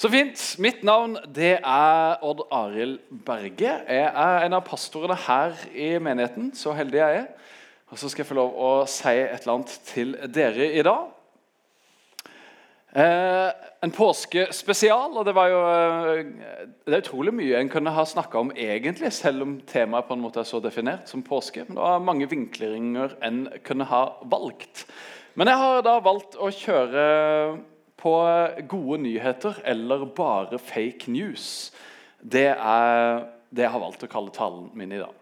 Så fint. Mitt navn det er Odd Arild Berge. Jeg er en av pastorene her i menigheten. Så heldig jeg er. Og så skal jeg få lov å si et eller annet til dere i dag. Eh, en påskespesial. og Det var jo eh, det er utrolig mye en kunne ha snakka om egentlig, selv om temaet på en måte er så definert som påske. Men det var mange vinkleringer en kunne ha valgt. Men jeg har da valgt å kjøre på gode nyheter eller bare fake news. Det er det jeg har valgt å kalle talen min i dag.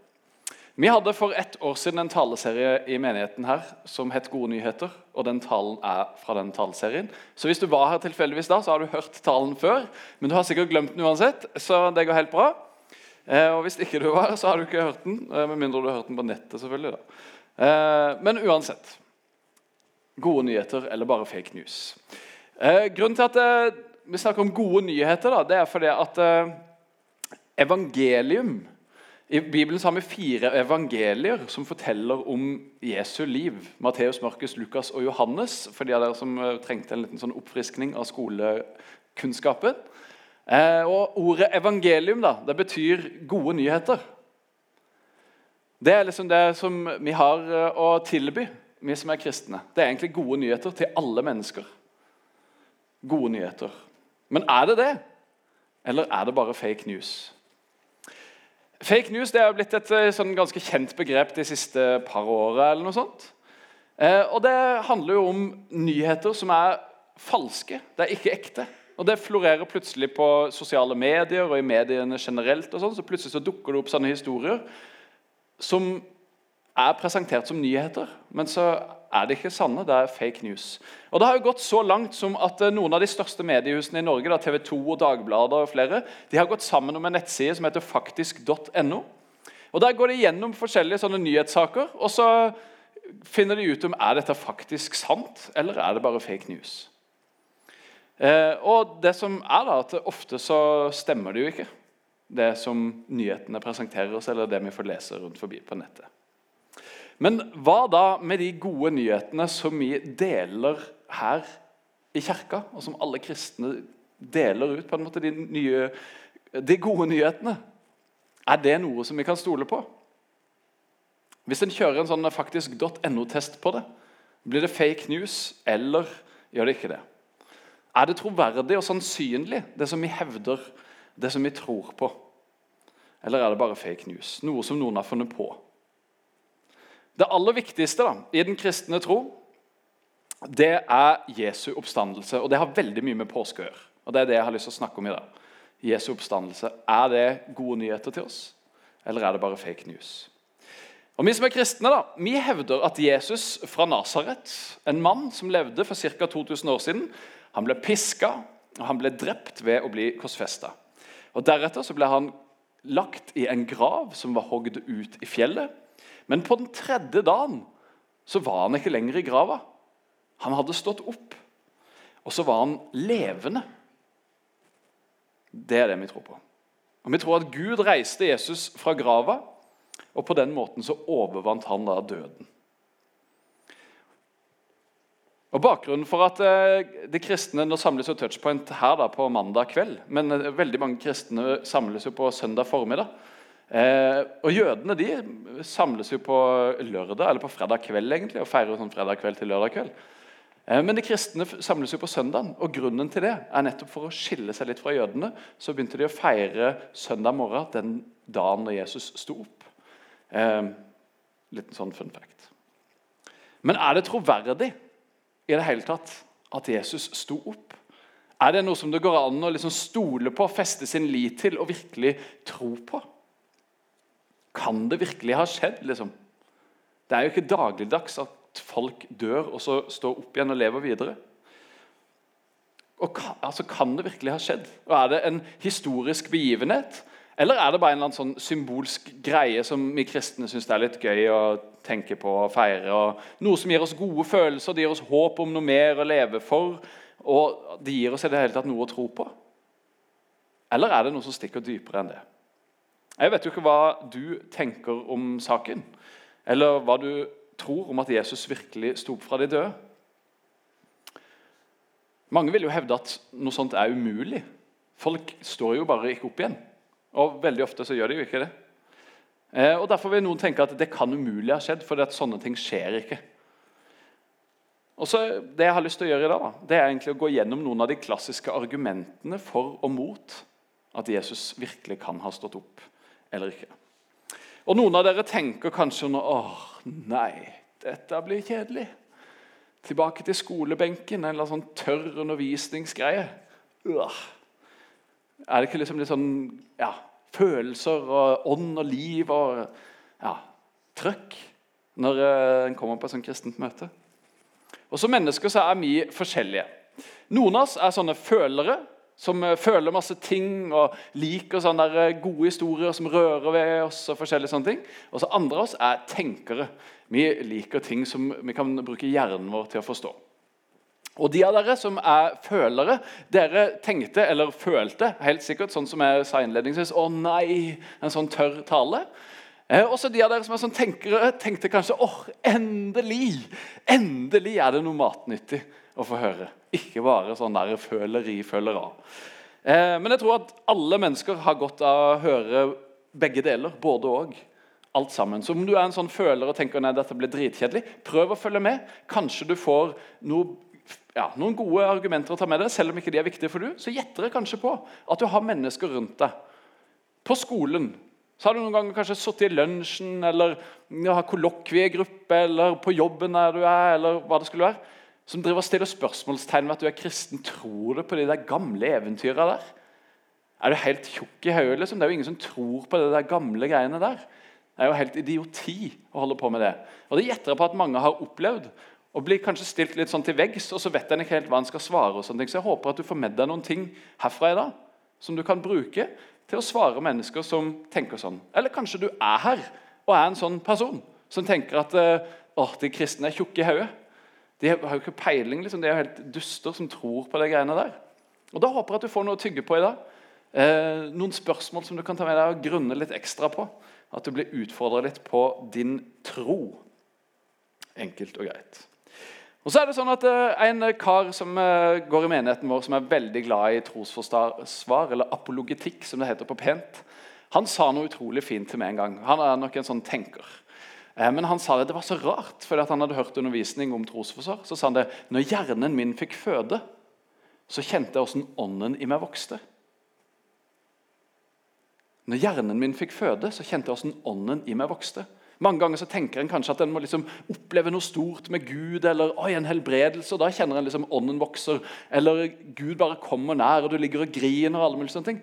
Vi hadde for ett år siden en taleserie i menigheten her som het Gode nyheter. og den talen er fra den taleserien. Så hvis du var her tilfeldigvis da, så har du hørt talen før. Men du har sikkert glemt den uansett, så det går helt bra. Eh, og hvis ikke du var her, så har du ikke hørt den. Eh, med mindre du har hørt den på nettet, selvfølgelig. da. Eh, men uansett. Gode nyheter eller bare fake news. Grunnen til at vi snakker om gode nyheter, da, det er fordi at evangelium i Bibelen har vi fire evangelier som forteller om Jesu liv. Matteus, Markus, Lukas og Johannes, for de av dere som eh, trengte en liten sånn oppfriskning av skolekunnskapen. Eh, og Ordet evangelium da, det betyr gode nyheter. Det er liksom det som vi har eh, å tilby, vi som er kristne. Det er egentlig gode nyheter til alle mennesker. Gode nyheter. Men er det det? Eller er det bare fake news? Fake news det er blitt et eh, sånn ganske kjent begrep de siste par åra. Eh, og Det handler jo om nyheter som er falske. Det er ikke ekte. Og Det florerer plutselig på sosiale medier og i mediene generelt. og sånn, så Plutselig så dukker det opp sånne historier som er presentert som nyheter, men så er det ikke sanne. Det er fake news. Og Det har jo gått så langt som at eh, noen av de største mediehusene i Norge, da, TV 2 og Dagbladet og flere, de har gått sammen om en nettside som heter faktisk.no. Og Der går de gjennom forskjellige sånne nyhetssaker, og så finner de ut om er dette faktisk sant eller er det bare fake news. Eh, og det som er da, at Ofte så stemmer det jo ikke, det som nyhetene presenterer oss, eller det vi får lese rundt forbi på nettet. Men hva da med de gode nyhetene som vi deler her i kirka, og som alle kristne deler ut? på en måte De, nye, de gode nyhetene. Er det noe som vi kan stole på? Hvis en kjører en sånn faktisk.no-test på det, blir det fake news, eller gjør det ikke det? Er det troverdig og sannsynlig, det som vi hevder, det som vi tror på? Eller er det bare fake news? Noe som noen har funnet på? Det aller viktigste da, i den kristne tro det er Jesu oppstandelse. og Det har veldig mye med påske å gjøre. Og Det er det jeg har lyst til å snakke om i dag. Jesu oppstandelse. Er det gode nyheter til oss, eller er det bare fake news? Og Vi som er kristne, da, vi hevder at Jesus fra Nasaret, en mann som levde for ca. 2000 år siden, han ble piska og han ble drept ved å bli korsfesta. Deretter så ble han lagt i en grav som var hogd ut i fjellet. Men på den tredje dagen så var han ikke lenger i grava. Han hadde stått opp, og så var han levende. Det er det vi tror på. Og Vi tror at Gud reiste Jesus fra grava, og på den måten så overvant han da døden. Og Bakgrunnen for at eh, de kristne nå samles jo touchpoint her da på mandag kveld, men eh, veldig mange kristne samles jo på søndag formiddag. Eh, og Jødene de samles jo på lørdag eller på fredag kveld egentlig, og feirer sånn fredag kveld til lørdag kveld. Eh, men de kristne samles jo på søndag, og grunnen til det er nettopp for å skille seg litt fra jødene. Så begynte de å feire søndag morgen, den dagen da Jesus sto opp. Eh, liten sånn fun fact. Men er det troverdig i det hele tatt at Jesus sto opp? Er det noe som det går an å liksom stole på, feste sin lit til og virkelig tro på? Kan det virkelig ha skjedd? liksom? Det er jo ikke dagligdags at folk dør og så står opp igjen og lever videre. Og kan, altså, kan det virkelig ha skjedd? Og Er det en historisk begivenhet? Eller er det bare en sånn symbolsk greie som vi kristne syns er litt gøy å tenke på og feire? Og noe som gir oss gode følelser, det gir oss håp om noe mer å leve for. Og det gir oss i det hele tatt noe å tro på? Eller er det noe som stikker dypere enn det? Jeg vet jo ikke hva du tenker om saken, eller hva du tror om at Jesus virkelig sto opp fra de døde. Mange vil jo hevde at noe sånt er umulig. Folk står jo bare ikke opp igjen. Og veldig ofte så gjør de jo ikke det. Eh, og Derfor vil noen tenke at det kan umulig ha skjedd, for sånne ting skjer ikke. Og så Det jeg har lyst til å gjøre i dag, da, det er egentlig å gå gjennom noen av de klassiske argumentene for og mot at Jesus virkelig kan ha stått opp eller ikke. Og Noen av dere tenker kanskje nå åh, nei, dette blir kjedelig. Tilbake til skolebenken, en eller annen sånn tørr undervisningsgreie. Øh. Er det ikke liksom litt sånn ja, følelser og ånd og liv og ja, trøkk når uh, en kommer på et sånt kristent møte? Og Som mennesker så er vi forskjellige. Noen av oss er sånne følere som uh, føler masse ting og liker sånne der, uh, gode historier som rører ved oss. Og forskjellige sånne ting. Og så andre av oss er tenkere. Vi liker ting som vi kan bruke hjernen vår til å forstå. Og de av dere som er følere, dere tenkte eller følte helt sikkert sånn som jeg sa innledningsvis Å nei, en sånn tørr tale. Eh, også de av dere som er sånn tenkere, tenkte kanskje åh, endelig endelig er det noe matnyttig å få høre. Ikke bare sånn der føleri føler av. Eh, men jeg tror at alle mennesker har godt av å høre begge deler. Både og. Alt sammen. Så om du er en sånn føler og tenker nei, dette blir dritkjedelig, prøv å følge med. Kanskje du får noe ja, noen gode argumenter å ta med deg, selv om ikke de er viktige for du, så gjetter jeg kanskje på at du har mennesker rundt deg. På skolen så har du noen ganger kanskje sittet i lunsjen eller ja, kollokviegruppe eller på jobben der du er, eller hva det skulle være, som driver og stiller spørsmålstegn ved at du er kristen. Tror du på de der gamle eventyra der? Er du helt tjukk i hodet? Liksom? Det er jo ingen som tror på de der gamle greiene der. Det er jo helt idioti å holde på med det. Og Det gjetter jeg på at mange har opplevd og blir kanskje stilt litt sånn til veggs, og så vet en ikke helt hva en skal svare. og sånne ting. Så jeg håper at du får med deg noen ting herfra i dag som du kan bruke til å svare mennesker som tenker sånn. Eller kanskje du er her og er en sånn person som tenker at å, de kristne er tjukke i hodet. De har jo ikke peiling. liksom, De er jo helt duster som tror på de greiene der. Og Da håper jeg at du får noe å tygge på i dag. Eh, noen spørsmål som du kan ta med deg og grunne litt ekstra på. At du blir utfordra litt på din tro. Enkelt og greit. Og så er det sånn at uh, En kar som uh, går i menigheten vår, som er veldig glad i trosforsvar, eller apologetikk, som det heter på pent, han sa noe utrolig fint til meg en gang. Han er nok en sånn tenker. Men han sa det, det var så rart, fordi han hadde hørt undervisning om trosforsvar. Så sa han det når hjernen min fikk føde, så kjente jeg åssen ånden i meg vokste. Når hjernen min fikk føde, så kjente jeg åssen ånden i meg vokste. Mange ganger så tenker en kanskje at en må liksom oppleve noe stort med Gud, eller oi, en helbredelse, og da kjenner en liksom ånden vokser. Eller Gud bare kommer nær, og du ligger og griner. og alle mulige sånne ting.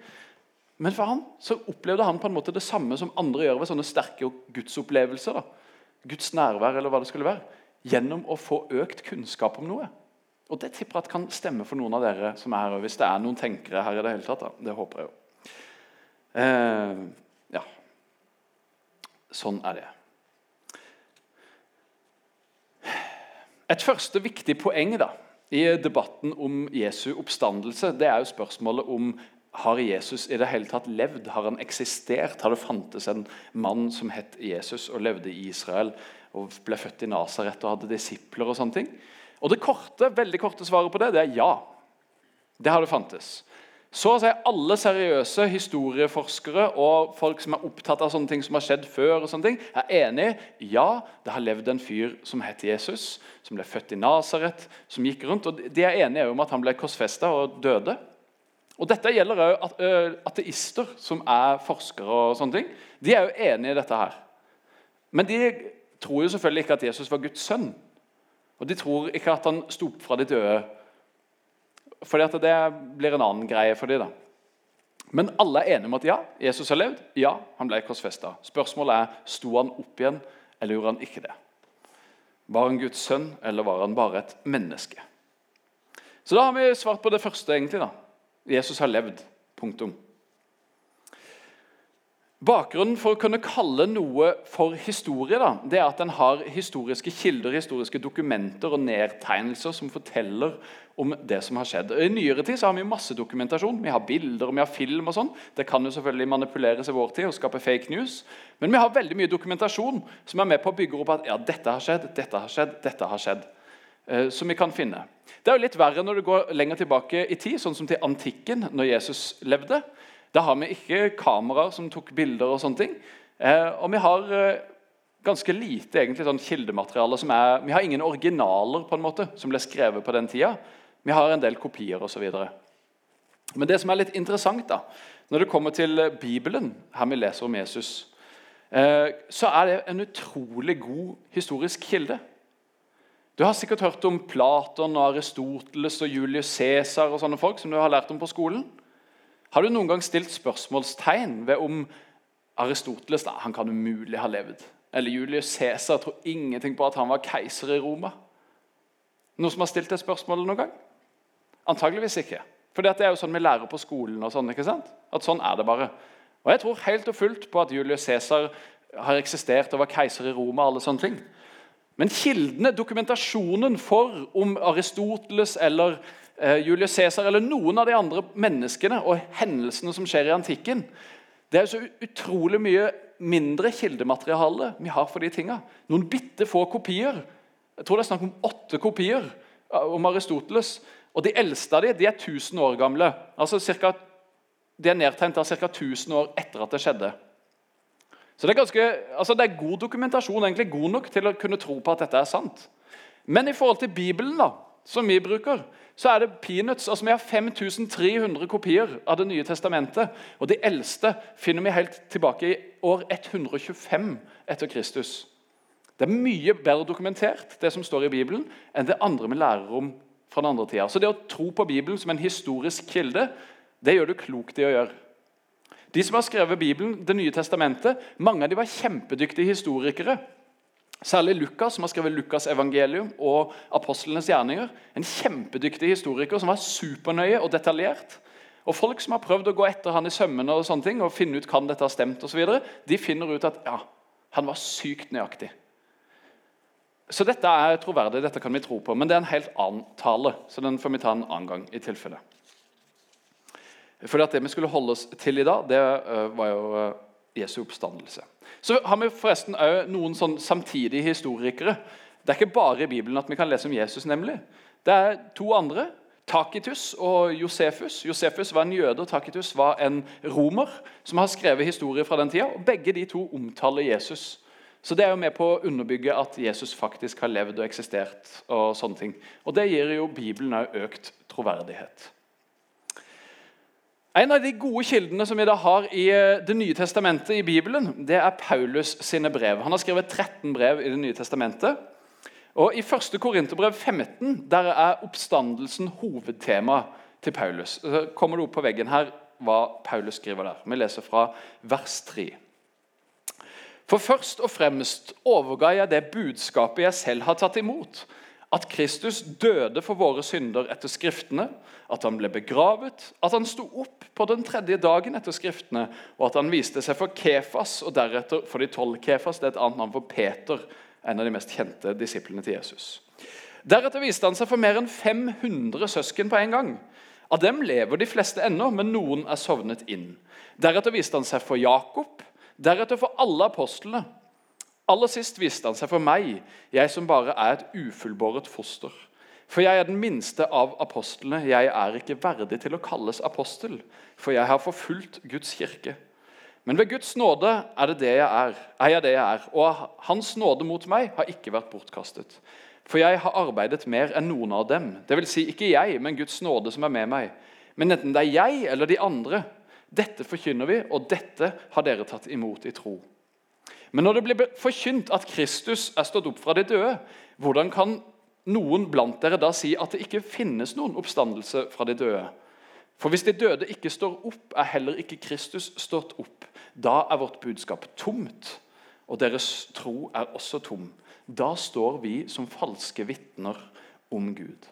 Men for han så opplevde han på en måte det samme som andre gjør ved sånne sterke gudsopplevelser. da. Guds nærvær, eller hva det skulle være. Gjennom å få økt kunnskap om noe. Og Det tipper jeg at kan stemme for noen av dere som er her. Hvis det er noen tenkere her i det hele tatt. Da. Det håper jeg jo. Eh, ja. Sånn er det. Et første viktig poeng da, i debatten om Jesu oppstandelse det er jo spørsmålet om har Jesus i det hele tatt levd? Har han eksistert? Har det fantes en mann som het Jesus og levde i Israel og ble født i Nasaret og hadde disipler? Og sånne ting? Og Det korte, veldig korte svaret på det, det er ja. Det har det fantes. Så sier alle seriøse historieforskere og folk som er opptatt av sånne ting som har skjedd før, og sånne ting, er enig ja, det har levd en fyr som het Jesus, som ble født i Nasaret, som gikk rundt. og De er enige om at han ble korsfesta og døde. Og Dette gjelder òg ateister som er forskere. og sånne ting. De er jo enige i dette her. Men de tror jo selvfølgelig ikke at Jesus var Guds sønn. Og de tror ikke at han sto opp fra de døde fordi at det blir en annen greie for dem. Men alle er enige om at ja, Jesus har levd. Ja, han ble korsfesta. Spørsmålet er sto han opp igjen, eller gjorde han ikke det. Var han Guds sønn, eller var han bare et menneske? Så da har vi svart på det første. egentlig da. Jesus har levd. Punktum. Bakgrunnen for å kunne kalle noe for historie da, det er at den har historiske kilder, historiske dokumenter og nedtegnelser som forteller om det som har skjedd. I nyere tid så har vi masse dokumentasjon. Vi har bilder vi har film. og sånn. Det kan jo selvfølgelig manipuleres i vår tid og skape fake news. Men vi har veldig mye dokumentasjon som er med på å bygge opp at ja, dette har skjedd, dette har skjedd, dette har skjedd. Eh, som vi kan finne. Det er jo litt verre når du går lenger tilbake i tid, sånn som til antikken, når Jesus levde. Da har vi ikke kameraer som tok bilder og sånne ting. Eh, og vi har eh, ganske lite egentlig sånn kildemateriale. som er, Vi har ingen originaler på en måte, som ble skrevet på den tida. Vi har en del kopier osv. Men det som er litt interessant, da, når det kommer til Bibelen, her vi leser om Jesus, eh, så er det en utrolig god historisk kilde. Du har sikkert hørt om Platon og Aristoteles og Julius Cæsar og sånne folk som du har lært om på skolen. Har du noen gang stilt spørsmålstegn ved om Aristoteles da, han kan umulig ha levd? Eller Julius Cæsar tror ingenting på at han var keiser i Roma? Noen som har stilt det spørsmålet noen gang? Antageligvis ikke. For det er jo sånn vi lærer på skolen. og sånn, ikke sant? At sånn er det bare. Og Jeg tror helt og fullt på at Julius Cæsar har eksistert og var keiser i Roma. alle sånne ting. Men kildene, dokumentasjonen for om Aristoteles eller Julius Cæsar eller noen av de andre menneskene og hendelsene som skjer i antikken, det er så utrolig mye mindre kildemateriale vi har for de tinga. Noen bitte få kopier. Jeg tror det er snakk om åtte kopier om Aristoteles. Og De eldste av de, de er 1000 år gamle. Altså cirka, De er nedtegnet ca. 1000 år etter at det skjedde. Så det er, ganske, altså det er god dokumentasjon, egentlig god nok til å kunne tro på at dette er sant. Men i forhold til Bibelen, da, som vi bruker, så er det peanuts. Altså Vi har 5300 kopier av Det nye testamentet. Og de eldste finner vi helt tilbake i år 125 etter Kristus. Det er mye bedre dokumentert, det som står i Bibelen, enn det andre vi lærer om fra den andre tida. Så det å tro på Bibelen som en historisk kilde, det gjør du klokt i å gjøre. De som har skrevet Bibelen, Det nye testamentet, mange av de var kjempedyktige historikere. Særlig Lukas, som har skrevet Lukas' evangelium og apostlenes gjerninger. En kjempedyktig historiker som var supernøye og detaljert. Og Folk som har prøvd å gå etter han i sømmene og sånne ting, og finne ut kan dette ha stemt, og så videre, de finner ut at ja, han var sykt nøyaktig. Så dette er troverdig, dette kan vi tro på, men det er en helt annen tale. så den får vi ta en annen gang i tilfelle. Fordi at Det vi skulle holde oss til i dag, det uh, var jo uh, Jesu oppstandelse. Så har vi forresten òg noen sånn samtidige historikere. Det er ikke bare i Bibelen at vi kan lese om Jesus. nemlig. Det er to andre. Takitus og Josefus. Josefus var en jøde, og Takitus var en romer som har skrevet historier fra den tida. og Begge de to omtaler Jesus. Så Det er jo med på å underbygge at Jesus faktisk har levd og eksistert. Og sånne ting. Og Det gir jo Bibelen òg økt troverdighet. En av de gode kildene som vi da har i eh, Det nye testamentet i Bibelen, det er Paulus sine brev. Han har skrevet 13 brev i Det nye testamentet. Og I 1. Korinterbrev 15 der er oppstandelsen hovedtema til Paulus. Så kommer det opp på veggen her hva Paulus skriver der. Vi leser fra vers 3. For først og fremst overga jeg det budskapet jeg selv har tatt imot at Kristus døde for våre synder etter Skriftene, at han ble begravet, at han sto opp på den tredje dagen etter Skriftene, og at han viste seg for Kefas og deretter for de tolv. Kefas det er et annet navn for Peter, en av de mest kjente disiplene til Jesus. Deretter viste han seg for mer enn 500 søsken på en gang. Av dem lever de fleste ennå, men noen er sovnet inn. Deretter viste han seg for Jakob, deretter for alle apostlene. Aller sist viste han seg for meg, jeg som bare er et ufullbåret foster. For jeg er den minste av apostlene, jeg er ikke verdig til å kalles apostel, for jeg har forfulgt Guds kirke. Men ved Guds nåde er, det det jeg er, er jeg det jeg er, og Hans nåde mot meg har ikke vært bortkastet. For jeg har arbeidet mer enn noen av dem. Vil si ikke jeg, men Guds nåde som er med meg. Men enten det er jeg eller de andre, dette forkynner vi, og dette har dere tatt imot i tro. Men når det blir forkynt at Kristus er stått opp fra de døde, hvordan kan noen blant dere da si at det ikke finnes noen oppstandelse fra de døde? For hvis de døde ikke står opp, er heller ikke Kristus stått opp. Da er vårt budskap tomt, og deres tro er også tom. Da står vi som falske vitner om Gud.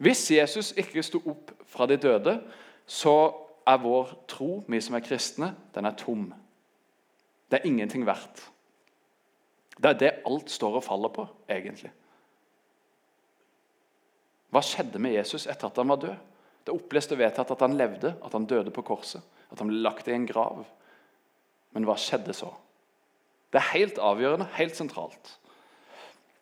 Hvis Jesus ikke sto opp fra de døde, så er vår tro, vi som er kristne, den er tom. Det er ingenting verdt. Det er det alt står og faller på, egentlig. Hva skjedde med Jesus etter at han var død? Det er opplest og vedtatt at han levde, at han døde på korset, at han ble lagt i en grav. Men hva skjedde så? Det er helt avgjørende, helt sentralt.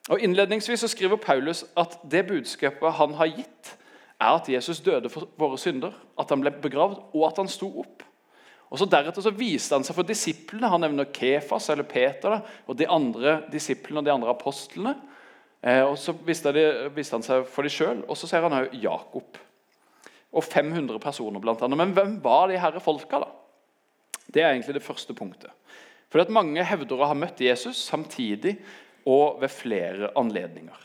Og Innledningsvis så skriver Paulus at det budskapet han har gitt, er at Jesus døde for våre synder, at han ble begravd, og at han sto opp. Og så Deretter så viste han seg for disiplene. Han nevner Kefas eller Peter da, og de andre disiplene og de andre apostlene. Eh, og Så viste, han seg for dem sjøl, og så ser han òg Jakob. Og 500 personer, blant annet. Men hvem var de herre folka? da? Det er egentlig det første punktet. Fordi at Mange hevder å ha møtt Jesus samtidig og ved flere anledninger.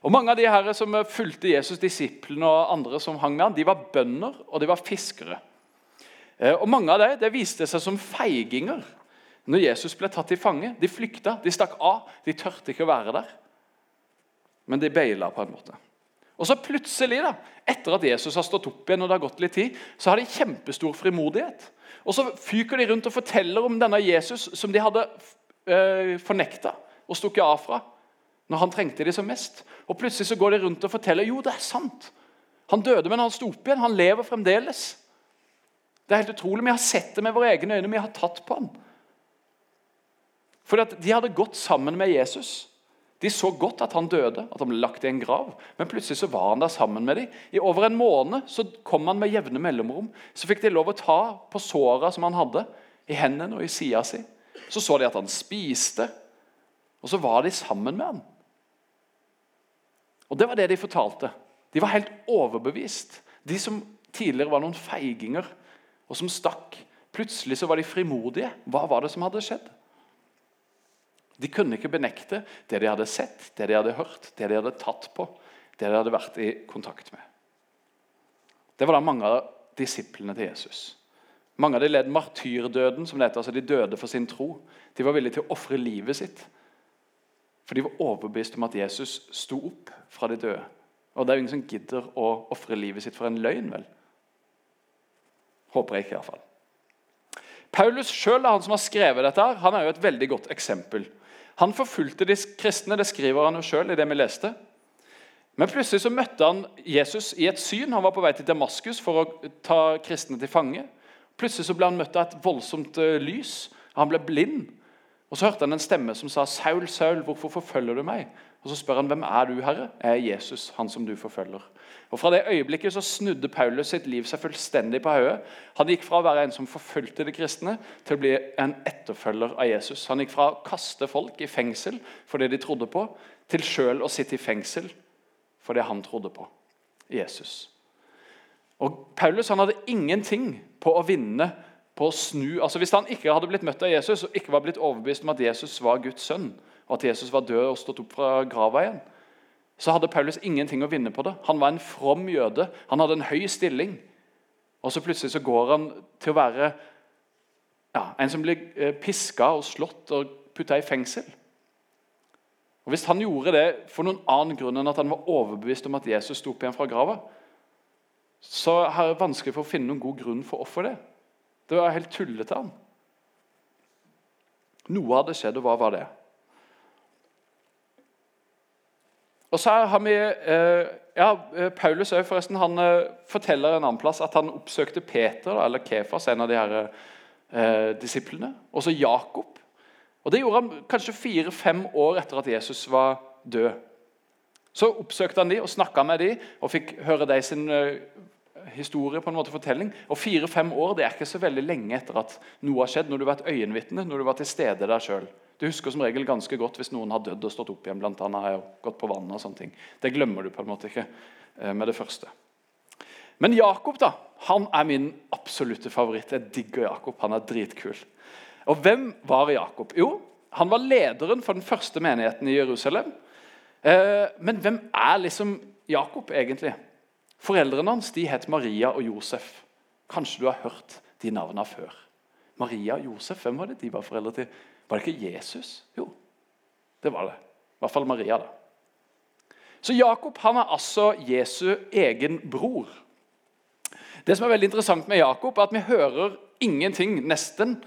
Og Mange av de herre som fulgte Jesus, disiplene og andre som hang med han, de var bønder og de var fiskere. Eh, og Mange av dem det viste seg som feiginger når Jesus ble tatt i fange. De flykta, de stakk av, de tørte ikke å være der. Men de beila på en måte. Og så plutselig, da, etter at Jesus har stått opp igjen, og det har gått litt tid, så har de kjempestor frimodighet. Og så fyker de rundt og forteller om denne Jesus som de hadde øh, fornekta og stukket av fra når han trengte de som mest. Og Plutselig så går de rundt og forteller jo, det er sant. Han døde, men han sto opp igjen. Han lever fremdeles. Det er helt utrolig. Vi har sett det med våre egne øyne. Vi har tatt på ham. Fordi De hadde gått sammen med Jesus. De så godt at han døde, at han ble lagt i en grav. Men plutselig så var han der sammen med dem. I over en måned så kom han med jevne mellomrom. Så fikk de lov å ta på såra som han hadde, i hendene og i sida si. Så så de at han spiste, og så var de sammen med ham. Og Det var det de fortalte. De var helt overbevist. De som tidligere var noen feiginger og som stakk. Plutselig så var de frimodige. Hva var det som hadde skjedd? De kunne ikke benekte det de hadde sett, det de hadde hørt, det de hadde tatt på, det de hadde vært i kontakt med. Det var da mange av disiplene til Jesus. Mange av de led martyrdøden, som det heter, altså de døde for sin tro. De var villige til å ofre livet sitt. For de var overbevist om at Jesus sto opp fra de døde. Og det er jo ingen som gidder å ofre livet sitt for en løgn, vel? Håper jeg ikke, iallfall. Paulus sjøl, som har skrevet dette, han er jo et veldig godt eksempel. Han forfulgte de kristne, det skriver han jo sjøl i det vi leste. Men plutselig så møtte han Jesus i et syn. Han var på vei til Damaskus for å ta kristne til fange. Plutselig så ble han møtt av et voldsomt eh, lys. Han ble blind. Og Så hørte han en stemme som sa, 'Saul, Saul, hvorfor forfølger du meg?' Og Så spør han, 'Hvem er du, Herre?' 'Jeg er Jesus, han som du forfølger.' Og Fra det øyeblikket så snudde Paulus sitt liv seg fullstendig på hodet. Han gikk fra å være en som forfulgte de kristne, til å bli en etterfølger av Jesus. Han gikk fra å kaste folk i fengsel for det de trodde på, til sjøl å sitte i fengsel for det han trodde på. Jesus. Og Paulus han hadde ingenting på å vinne på å snu. Altså Hvis han ikke hadde blitt møtt av Jesus og ikke var blitt overbevist om at Jesus var Guds sønn, og at Jesus var død og stått opp fra grava igjen, så hadde Paulus ingenting å vinne på det. Han var en from jøde. Han hadde en høy stilling. Og så plutselig så går han til å være ja, en som blir eh, piska og slått og putta i fengsel. Og Hvis han gjorde det for noen annen grunn enn at han var overbevist om at Jesus sto opp igjen fra grava, så er det vanskelig for å finne noen god grunn for hvorfor det. Det var helt tullete. han. Noe hadde skjedd, og hva var det? Og så har vi, eh, ja, eh, Paulus forresten, han eh, forteller en annen plass at han oppsøkte Peter, eller Kefas, en av de her disiplene. Også Jakob. Og Det gjorde han kanskje fire-fem år etter at Jesus var død. Så oppsøkte han de og snakka med de og fikk høre de sin historie, på en måte fortelling. Og Fire-fem år det er ikke så veldig lenge etter at noe har skjedd, når du har vært øyenvitne, når du var til stede der sjøl. Du husker som regel ganske godt hvis noen har dødd og stått opp igjen. Blant annet jeg gått på vannet og sånne ting. Det glemmer du på en måte ikke eh, med det første. Men Jakob da, han er min absolutte favoritt. Jeg digger Jakob. Han er dritkul. Og hvem var Jakob? Jo, han var lederen for den første menigheten i Jerusalem. Eh, men hvem er liksom Jakob egentlig? Foreldrene hans de het Maria og Josef. Kanskje du har hørt de navnene før. Maria og Josef, hvem var det de var foreldre til? Var det ikke Jesus? Jo, det var det. I hvert fall Maria. da. Så Jakob han er altså Jesu egen bror. Det som er veldig interessant med Jakob, er at vi hører ingenting nesten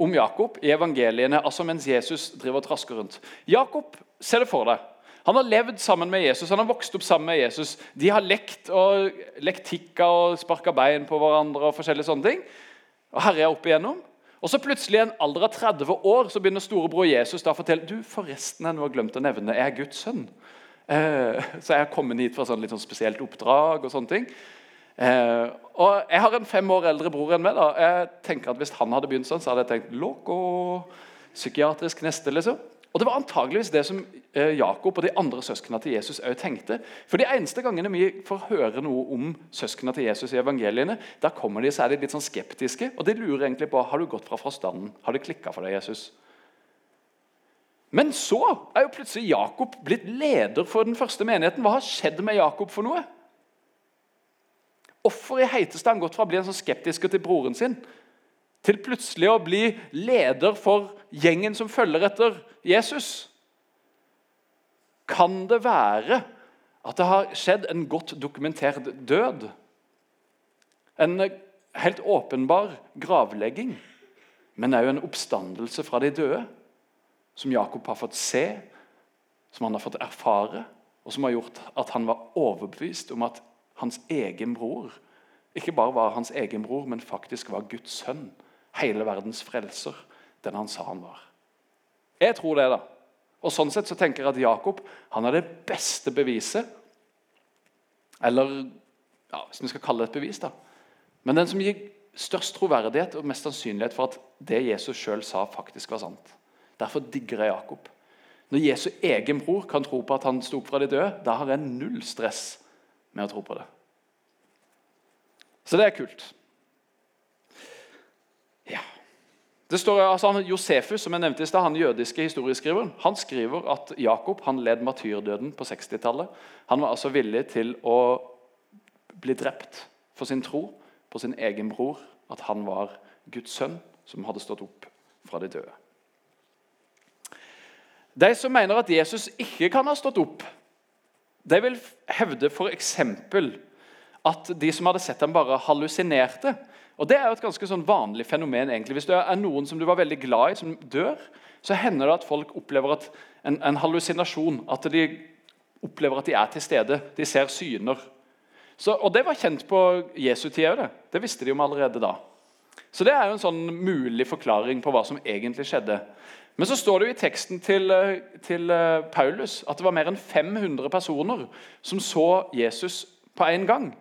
om Jakob i evangeliene altså mens Jesus driver og trasker rundt. Jakob, se det for deg. Han har levd sammen med Jesus, han har vokst opp sammen med Jesus. De har lekt og lekt tikka og sparka bein på hverandre. og forskjellige sånne ting. Og herja opp igjennom. Og så plutselig i en alder av 30 år så begynner storebror Jesus da å fortelle du, forresten jeg nå har glemt å nevne, jeg er Guds sønn. Eh, så jeg har kommet hit fra sånn litt sånn spesielt oppdrag. og sånne ting. Eh, og Jeg har en fem år eldre bror enn meg. da. Jeg tenker at Hvis han hadde begynt sånn, så hadde jeg tenkt loco, psykiatrisk neste. liksom. Og Det var antageligvis det som eh, Jakob og de andre søsknene til Jesus også tenkte. For De eneste gangene vi får høre noe om søsknene til Jesus i evangeliene, da kommer de, så er de litt sånn skeptiske, og de lurer egentlig på har du gått fra forstanden. Har det klikka for deg, Jesus? Men så er jo plutselig Jakob blitt leder for den første menigheten. Hva har skjedd med Jakob for noe? Hvorfor i heiteste han gått fra å bli en sånn skeptisk til broren sin til plutselig å bli leder for gjengen som følger etter Jesus? Kan det være at det har skjedd en godt dokumentert død? En helt åpenbar gravlegging, men òg en oppstandelse fra de døde? Som Jakob har fått se, som han har fått erfare, og som har gjort at han var overbevist om at hans egen bror ikke bare var hans egen bror, men faktisk var Guds sønn. Hele verdens frelser, den han sa han var. Jeg tror det, da. Og Sånn sett så tenker jeg at Jakob han er det beste beviset. Eller ja, hvis vi skal kalle det et bevis. da. Men den som gir størst troverdighet og mest sannsynlighet for at det Jesus sjøl sa, faktisk var sant. Derfor digger jeg Jakob. Når Jesu egen bror kan tro på at han sto opp fra de døde, da har jeg null stress med å tro på det. Så det er kult. Ja. Det står altså han, Josefus, som jeg nevnte i sted, han jødiske historieskriveren, han skriver at Jakob han led martyrdøden på 60-tallet. Han var altså villig til å bli drept for sin tro på sin egen bror, at han var Guds sønn som hadde stått opp fra de døde. De som mener at Jesus ikke kan ha stått opp, de vil hevde f.eks. at de som hadde sett ham, bare hallusinerte. Og Det er jo et ganske sånn vanlig fenomen. egentlig. Hvis det er noen som du var veldig glad i, som dør, så hender det at folk opplever at en, en hallusinasjon. At de opplever at de er til stede. De ser syner. Så, og Det var kjent på Jesu tid òg. Det. det visste de om allerede da. Så Det er jo en sånn mulig forklaring på hva som egentlig skjedde. Men så står det jo i teksten til, eh, til, eh, Paulus at det var mer enn 500 personer som så Jesus på én gang.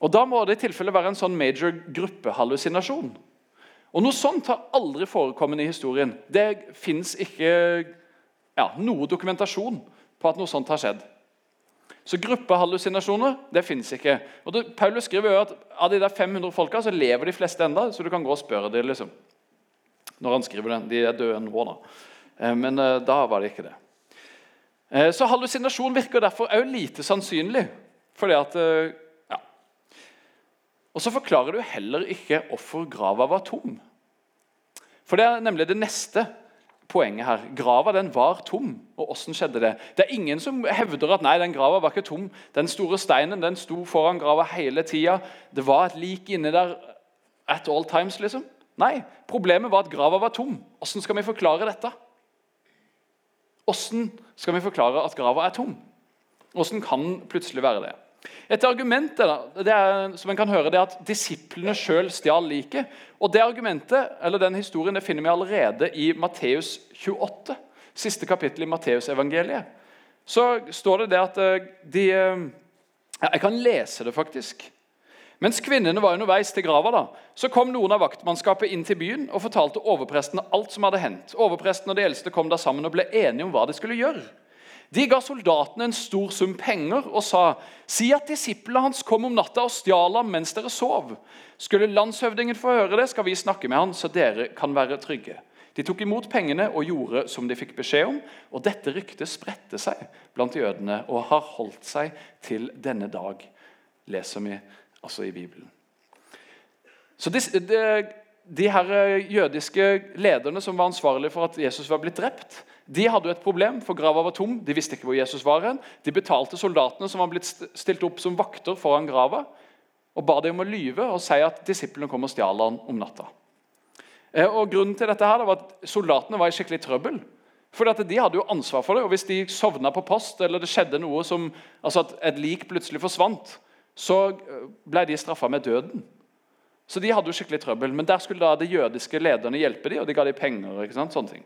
Og Da må det i tilfelle være en sånn major gruppehallusinasjon. Og Noe sånt har aldri forekommet i historien. Det fins ikke ja, noe dokumentasjon på at noe sånt har skjedd. Så gruppehallusinasjoner det fins ikke. Og det, Paulus skriver jo at Av de der 500 folka så lever de fleste enda, så du kan gå og spørre dem. Liksom når han skriver den. De er døde nå, da. Eh, men eh, da var det ikke det. Eh, så hallusinasjon virker derfor òg lite sannsynlig. Fordi at. Og så forklarer du heller ikke hvorfor grava var tom. For det er nemlig det neste poenget her. Grava den var tom. Og hvordan skjedde det? Det er ingen som hevder at nei, den grava var ikke tom. Den store steinen den sto foran grava hele tida. Det var et lik inni der at all times. liksom. Nei, problemet var at grava var tom. Hvordan skal vi forklare dette? Hvordan skal vi forklare at grava er tom? Hvordan kan plutselig være det? Et argument det er, som en kan høre, det er at disiplene sjøl stjal liket. Og det argumentet, eller Den historien det finner vi allerede i Matteus 28, siste kapittel i Matteusevangeliet. Så står det det at eh, de ja, Jeg kan lese det, faktisk. Mens kvinnene var underveis til grava, da, så kom noen av vaktmannskapet inn til byen og fortalte overprestene alt som hadde hendt. Overpresten og de eldste kom da sammen og ble enige om hva de skulle gjøre. De ga soldatene en stor sum penger og sa, 'Si at disiplene hans kom om natta og stjal ham mens dere sov.' 'Skulle landshøvdingen få høre det, skal vi snakke med han, så dere kan være trygge.' De tok imot pengene og gjorde som de fikk beskjed om. og Dette ryktet spredte seg blant jødene og har holdt seg til denne dag, leser vi altså i Bibelen. Så de, de, de her eh, jødiske lederne som var ansvarlige for at Jesus var blitt drept, de hadde jo et problem, for grava var tom. De visste ikke hvor Jesus var. hen. De betalte soldatene som var blitt stilt opp som vakter foran grava, og ba dem om å lyve og si at disiplene kom og stjal han om natta. Eh, og grunnen til dette her var at Soldatene var i skikkelig trøbbel. For De hadde jo ansvar for det, og hvis de sovna på post, eller det skjedde noe som, altså at et lik plutselig forsvant, så ble de straffa med døden. Så de hadde jo skikkelig trøbbel. Men der skulle da de jødiske lederne hjelpe dem, og de ga dem penger. ikke sant? Sånne ting.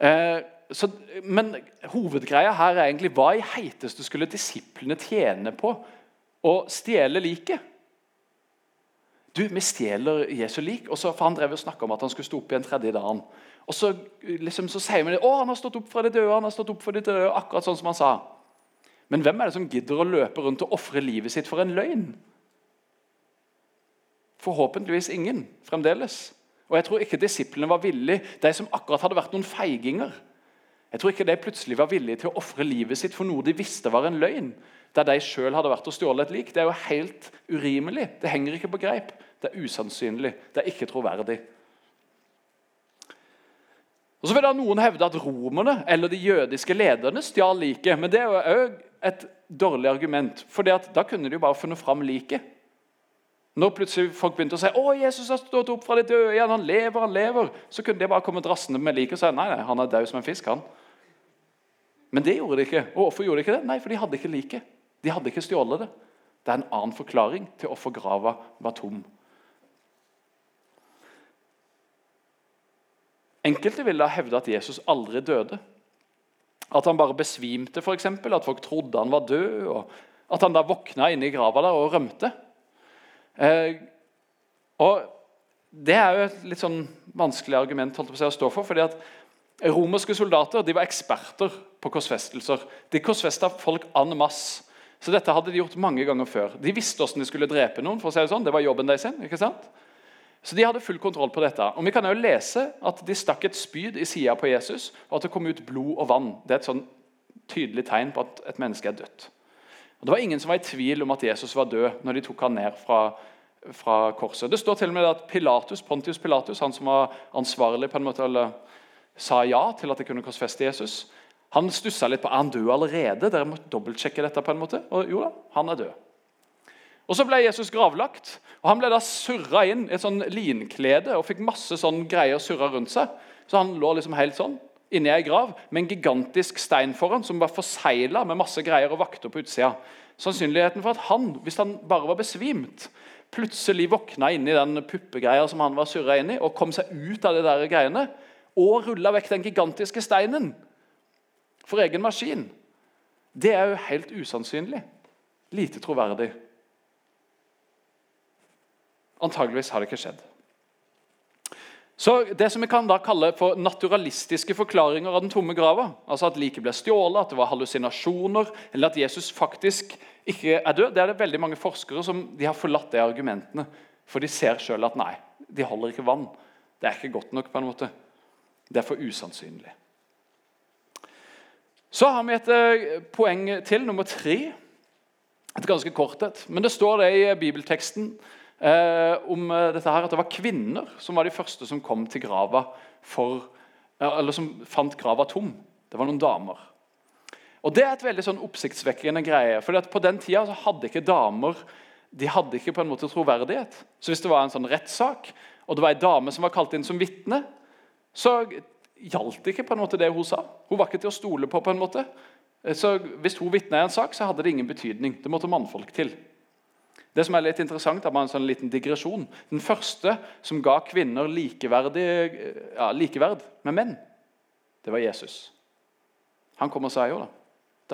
Eh, så, men hovedgreia her er egentlig hva i heiteste skulle disiplene tjene på å stjele liket? Du, Vi stjeler Jesu lik, og så, for han drev og snakka om at han skulle stå opp igjen tredje dagen. Og så, liksom, så sier vi det, å, han har stått opp fra de døde, han har stått opp for de døde, akkurat sånn som han sa. Men hvem er det som gidder å løpe rundt og ofre livet sitt for en løgn? Forhåpentligvis ingen fremdeles. Og jeg tror ikke disiplene var villige, de som akkurat hadde vært noen feiginger. Jeg tror ikke de plutselig var villige til å ofre livet sitt for noe de visste var en løgn. Der de sjøl hadde vært og stjålet et lik. Det er jo helt urimelig. Det henger ikke på greip. Det er usannsynlig. Det er ikke troverdig. Og så vil da Noen hevde at romerne eller de jødiske lederne stjal liket. Men det er jo et dårlig argument, for da kunne de jo bare funnet fram liket. Når plutselig folk begynte å si å, Jesus har stått opp fra de døde igjen, han lever, han lever, så kunne det bare komme rassende med liket og si nei, nei, han er død som en fisk. han. Men det gjorde de ikke. Og Hvorfor gjorde de ikke det? Nei, for de hadde ikke liket. De hadde ikke stjålet det. Det er en annen forklaring til hvorfor grava var tom. Enkelte ville da hevde at Jesus aldri døde. At han bare besvimte, eksempel, at folk trodde han var død. og At han da våkna inne i grava der og rømte. Eh, og Det er jo et litt sånn vanskelig argument holdt på å stå for. fordi at Romerske soldater de var eksperter på korsfestelser. De korsfesta folk en masse. Så dette hadde de gjort mange ganger før. De visste hvordan de skulle drepe noen. for å si Det sånn. Det var jobben deres. ikke sant? Så de hadde full kontroll på dette. Og Vi kan jo lese at de stakk et spyd i sida på Jesus, og at det kom ut blod og vann. Det er et sånn tydelig tegn på at et menneske er dødt. Og Det var ingen som var i tvil om at Jesus var død når de tok han ned fra, fra korset. Det står til og med at Pilatus, Pontius Pilatus, han som var ansvarlig på en måte, eller sa ja til at de kunne korsfeste Jesus, han stussa litt på er han død allerede. Dere må dobbeltsjekke dette. på en måte. Og jo da, han er død. Og Så ble Jesus gravlagt. og Han ble da surra inn i et sånn linklede og fikk masse sånn greier surra rundt seg. Så han lå liksom helt sånn inni ei grav med en gigantisk stein foran som var forsegla med masse greier og vakter på utsida. Sannsynligheten for at han, hvis han bare var besvimt, plutselig våkna inni den puppegreia som han var surra inn i, og kom seg ut av de der greiene, og rulla vekk den gigantiske steinen for egen maskin, det er jo helt usannsynlig. Lite troverdig. Antageligvis har det ikke skjedd. Så Det som vi kan da kalle for naturalistiske forklaringer av den tomme grava, altså at liket ble stjålet, at det var hallusinasjoner, eller at Jesus faktisk ikke er død, det er det veldig mange forskere som de har forlatt de argumentene. For de ser sjøl at nei, de holder ikke vann. Det er ikke godt nok. på en måte. Det er for usannsynlig. Så har vi et eh, poeng til, nummer tre. Et ganske kort et. Men det står det i bibelteksten om eh, dette her, at det var kvinner som var de første som kom til grava for, eller som fant grava tom. Det var noen damer. Og Det er et veldig sånn oppsiktsvekkende greie. for På den tida så hadde ikke damer de hadde ikke på en måte troverdighet. Så Hvis det var en sånn rettssak, og det var ei dame som var kalt inn som vitne, så gjaldt ikke på en måte det hun sa. Hun var ikke til å stole på. på en måte. Så Hvis hun vitna i en sak, så hadde det ingen betydning. Det måtte mannfolk til. Det som er litt interessant, er bare en sånn liten digresjon. Den første som ga kvinner ja, likeverd med menn, det var Jesus. Han kom og sa jo da,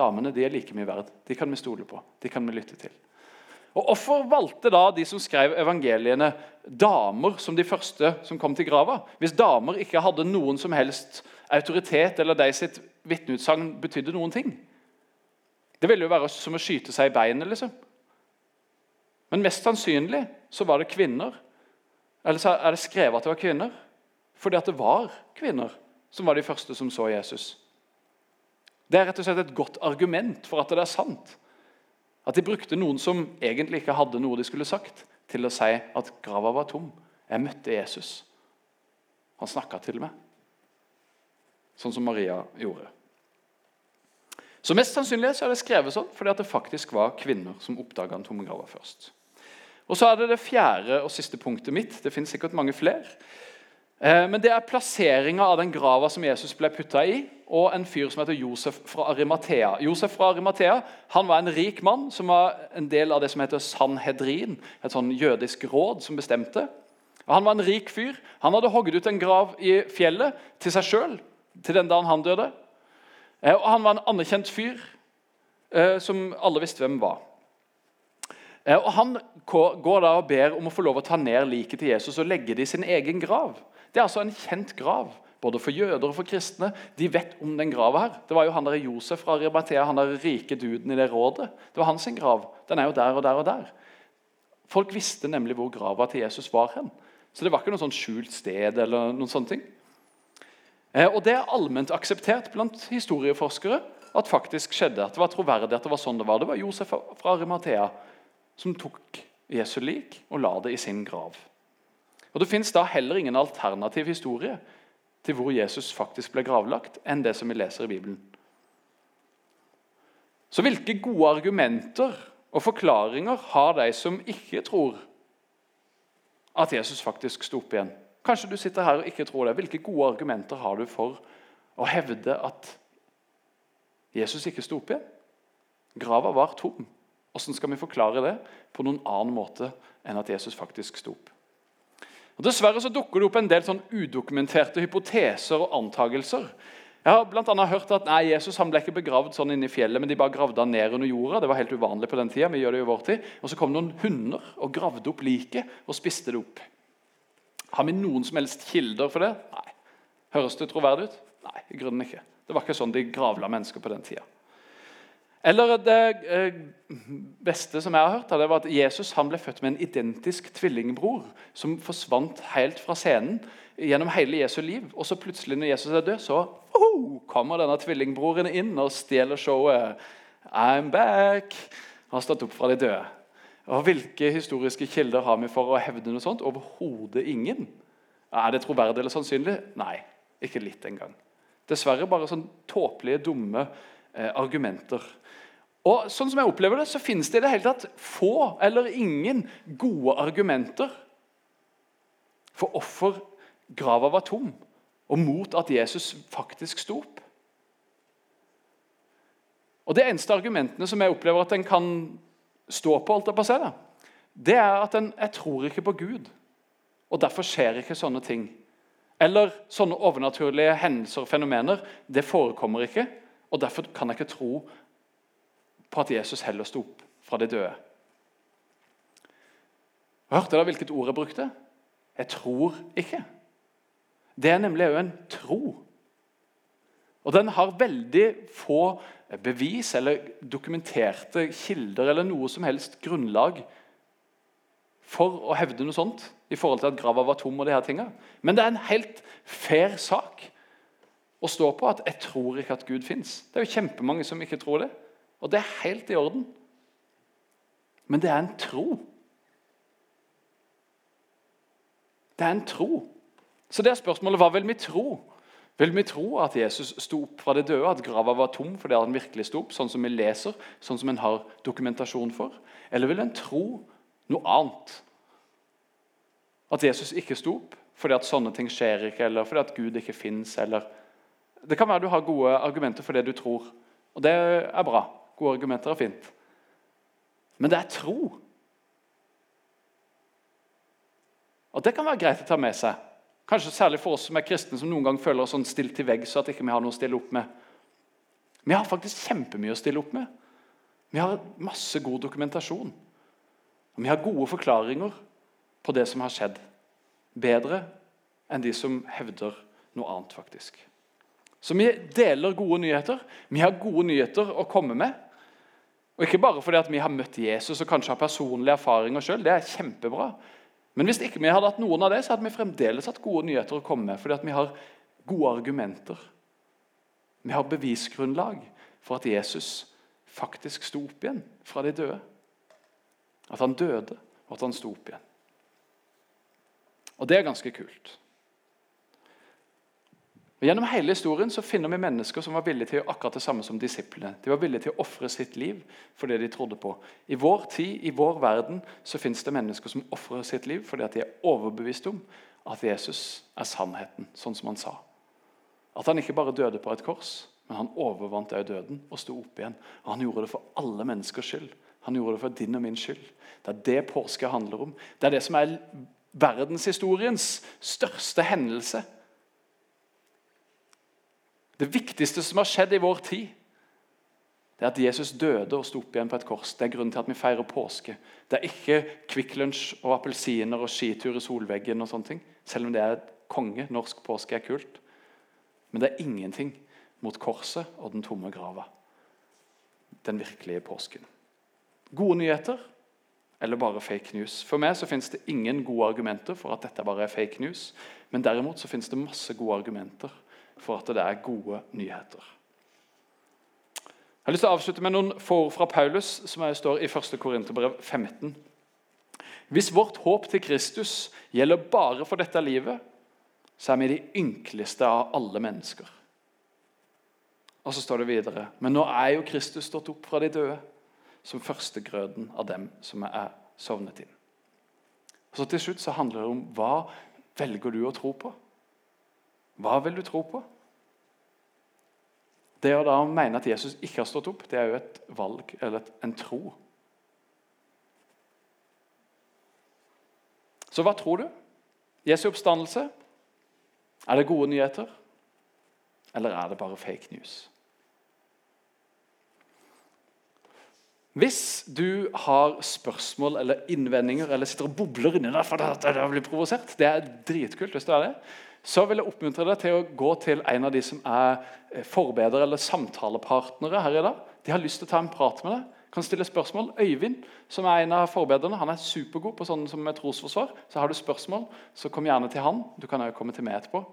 damene de er like mye verd. De kan vi stole på. De kan vi lytte til. Og Hvorfor valgte da de som skrev evangeliene, damer som de første som kom til grava? Hvis damer ikke hadde noen som helst autoritet, eller de sitt vitneutsagn betydde noen ting? Det ville jo være som å skyte seg i beinet. liksom. Men mest sannsynlig så var det kvinner. Eller så er det skrevet at det var kvinner. Fordi at det var kvinner som var de første som så Jesus. Det er rett og slett et godt argument for at det er sant. At de brukte noen som egentlig ikke hadde noe de skulle sagt, til å si at grava var tom. Jeg møtte Jesus. Han snakka til meg. Sånn som Maria gjorde. Så Mest sannsynlig så er det skrevet sånn fordi at det faktisk var kvinner som oppdaga den tomme grava først. Og Så er det det fjerde og siste punktet mitt. Det finnes sikkert mange flere. Eh, men det er plasseringa av den grava som Jesus ble putta i, og en fyr som heter Josef fra Arimathea. Josef fra Arimathea han var en rik mann som var en del av det som heter Sanhedrin, et sånn jødisk råd som bestemte. Og han var en rik fyr. Han hadde hogget ut en grav i fjellet til seg sjøl til den dagen han døde. Eh, og han var en anerkjent fyr eh, som alle visste hvem var. Eh, og Han går da og ber om å få lov å ta ned liket til Jesus og legge det i sin egen grav. Det er altså en kjent grav, både for jøder og for kristne. De vet om den grava her. Det var jo han der Josef fra Arimathea, han der rike duden i det rådet. Det var hans grav. Den er jo der og der og der. Folk visste nemlig hvor grava til Jesus var hen. Så det var ikke noe sånn skjult sted. eller noen sånne ting. Eh, og Det er allment akseptert blant historieforskere at faktisk skjedde. At det var troverdig at det var sånn det var. Det var Josef fra Arimathea som tok Jesu lik og la det i sin grav. Og Det fins heller ingen alternativ historie til hvor Jesus faktisk ble gravlagt, enn det som vi leser i Bibelen. Så hvilke gode argumenter og forklaringer har de som ikke tror at Jesus faktisk sto opp igjen? Kanskje du sitter her og ikke tror det. Hvilke gode argumenter har du for å hevde at Jesus ikke sto opp igjen? Grava var tom. Hvordan skal vi forklare det på noen annen måte enn at Jesus faktisk sto opp? Og Dessverre så dukker det opp en del sånn udokumenterte hypoteser og antagelser. Jeg har blant annet hørt at nei, Jesus han ble ikke begravd sånn inne i fjellet, men de bare gravde han ned under jorda. Det var helt uvanlig på den tida. vi gjør det i vår tid. Og Så kom noen hunder og gravde opp liket og spiste det opp. Har vi noen som helst kilder for det? Nei. Høres det troverdig ut? Nei, i grunnen ikke. Det var ikke sånn de gravla mennesker på den tida. Eller det eh, beste som jeg har hørt, det var at Jesus ble født med en identisk tvillingbror som forsvant helt fra scenen gjennom hele Jesu liv. Og så plutselig, når Jesus er død, så oh, kommer denne tvillingbroren inn og stjeler showet. I'm back! Han har stått opp fra de døde. Og Hvilke historiske kilder har vi for å hevde noe sånt? Overhodet ingen. Er det troverdig eller sannsynlig? Nei, ikke litt engang. Dessverre bare sånn tåpelige, dumme eh, argumenter. Og sånn som jeg opplever det, så finnes det i det hele tatt få eller ingen gode argumenter for hvorfor grava var tom, og mot at Jesus faktisk sto opp. Og Det eneste argumentene som jeg opplever at en kan stå på, alt på seg, det er at en jeg tror ikke på Gud, og derfor skjer ikke sånne ting. Eller sånne overnaturlige hendelser og fenomener. Det forekommer ikke, og derfor kan jeg ikke tro på at Jesus heller sto opp fra de døde. Hørte dere hvilket ord jeg brukte? Jeg tror ikke. Det er nemlig òg en tro. Og Den har veldig få bevis eller dokumenterte kilder eller noe som helst grunnlag for å hevde noe sånt i forhold til at grava var tom. og de her tingene. Men det er en helt fair sak å stå på at 'jeg tror ikke at Gud fins'. Det er jo kjempemange som ikke tror det. Og det er helt i orden. Men det er en tro. Det er en tro. Så det er spørsmålet hva vil vi tro? Vil vi tro at Jesus sto opp fra det døde, at grava var tom fordi han virkelig sto opp, sånn som vi leser, sånn som en har dokumentasjon for? Eller vil en tro noe annet? At Jesus ikke sto opp fordi at sånne ting skjer ikke, eller fordi at Gud ikke fins, eller Det kan være du har gode argumenter for det du tror, og det er bra. Gode argumenter er fint. Men det er tro. Og Det kan være greit å ta med seg. Kanskje særlig for oss som er kristne, som noen gang føler oss sånn stilt til veggs. så at ikke vi har noe å stille opp med. Vi har faktisk kjempemye å stille opp med. Vi har masse god dokumentasjon. Og vi har gode forklaringer på det som har skjedd. Bedre enn de som hevder noe annet, faktisk. Så vi deler gode nyheter. Vi har gode nyheter å komme med. Og Ikke bare fordi at vi har møtt Jesus og kanskje har personlige erfaringer sjøl. Det er kjempebra. Men hvis ikke vi hadde hatt noen av det, så hadde vi fremdeles hatt gode nyheter å komme med. Fordi at vi har gode argumenter. Vi har bevisgrunnlag for at Jesus faktisk sto opp igjen fra de døde. At han døde, og at han sto opp igjen. Og det er ganske kult. Og Gjennom hele historien så finner vi mennesker som var villige til å gjøre akkurat det samme som disiplene. De var villige til å ofre sitt liv for det de trodde på. I vår tid, i vår verden, så finnes det mennesker som ofrer sitt liv fordi at de er overbevist om at Jesus er sannheten, sånn som han sa. At han ikke bare døde på et kors, men han overvant òg døden og sto opp igjen. Og Han gjorde det for alle menneskers skyld. Han gjorde det for din og min skyld. Det er det påske handler om. Det er det som er verdenshistoriens største hendelse. Det viktigste som har skjedd i vår tid, det er at Jesus døde og sto opp igjen på et kors. Det er grunnen til at vi feirer påske. Det er ikke Kvikk Lunsj og appelsiner og skitur i solveggen, og sånne ting, selv om det er konge. Norsk påske er kult. Men det er ingenting mot korset og den tomme grava. Den virkelige påsken. Gode nyheter eller bare fake news? For meg så finnes det ingen gode argumenter for at dette bare er fake news. Men derimot så finnes det masse gode argumenter for at det er gode nyheter. Jeg har lyst til å avslutte med noen få ord fra Paulus, som står i 1. Korinterbrev 15. Hvis vårt håp til Kristus gjelder bare for dette livet, så er vi de ynkeligste av alle mennesker. Og så står det videre Men nå er jo Kristus stått opp fra de døde, som førstegrøden av dem som er sovnet inn. Og så Til slutt så handler det om hva velger du å tro på. Hva vil du tro på? Det å da mene at Jesus ikke har stått opp, det er jo et valg eller en tro. Så hva tror du? Jesu oppstandelse? Er det gode nyheter? Eller er det bare fake news? Hvis du har spørsmål eller innvendinger eller sitter og bobler inni deg for at du blir provosert, det er dritkult. hvis du er det, så vil jeg oppmuntre deg til å gå til en av de som er eh, forbedere eller samtalepartnere her i dag. De har lyst til å ta en prat med deg. Kan stille spørsmål. Øyvind, som er en av forbedrerne, han er supergod på sånne som med trosforsvar. Så har du spørsmål, så kom gjerne til han. Du kan også komme til meg etterpå.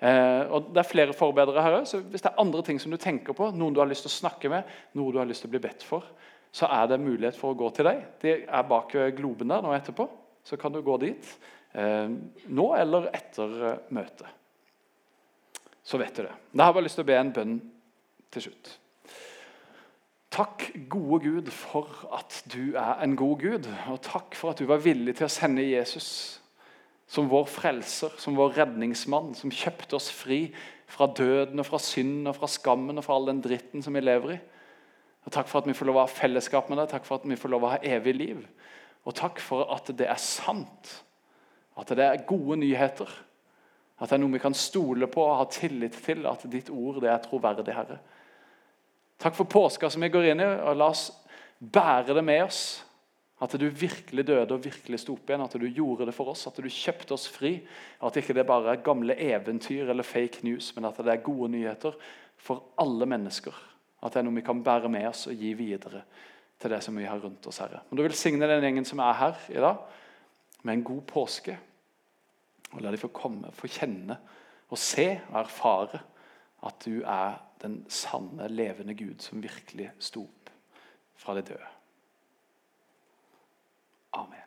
Eh, og Det er flere forbedrere her så Hvis det er andre ting som du tenker på, noen du har lyst til å snakke med, noe du har lyst til å bli bedt for, så er det mulighet for å gå til deg. De er bak globen der nå etterpå. Så kan du gå dit nå eller etter eh, møtet. Så vet du det. Da har jeg bare lyst til å be en bønn til slutt. Takk, gode Gud, for at du er en god Gud. Og takk for at du var villig til å sende Jesus som vår frelser, som vår redningsmann, som kjøpte oss fri fra døden og fra synden og fra skammen og fra all den dritten som vi lever i. Og Takk for at vi får lov å ha fellesskap med deg, takk for at vi får lov å ha evig liv. Og takk for at det er sant, at det er gode nyheter. At det er noe vi kan stole på og ha tillit til, at ditt ord det er troverdig, Herre. Takk for påska som vi går inn i, og la oss bære det med oss. At du virkelig døde og virkelig sto opp igjen, at du gjorde det for oss, at du kjøpte oss fri. At ikke det bare er gamle eventyr eller fake news, men at det er gode nyheter for alle mennesker. At det er noe vi kan bære med oss og gi videre til det som vi har rundt oss. Herre. Men Du velsigne den gjengen som er her i dag, med en god påske. Og La de få komme, få kjenne og se og erfare at du er den sanne, levende Gud som virkelig sto opp fra det døde. Amen.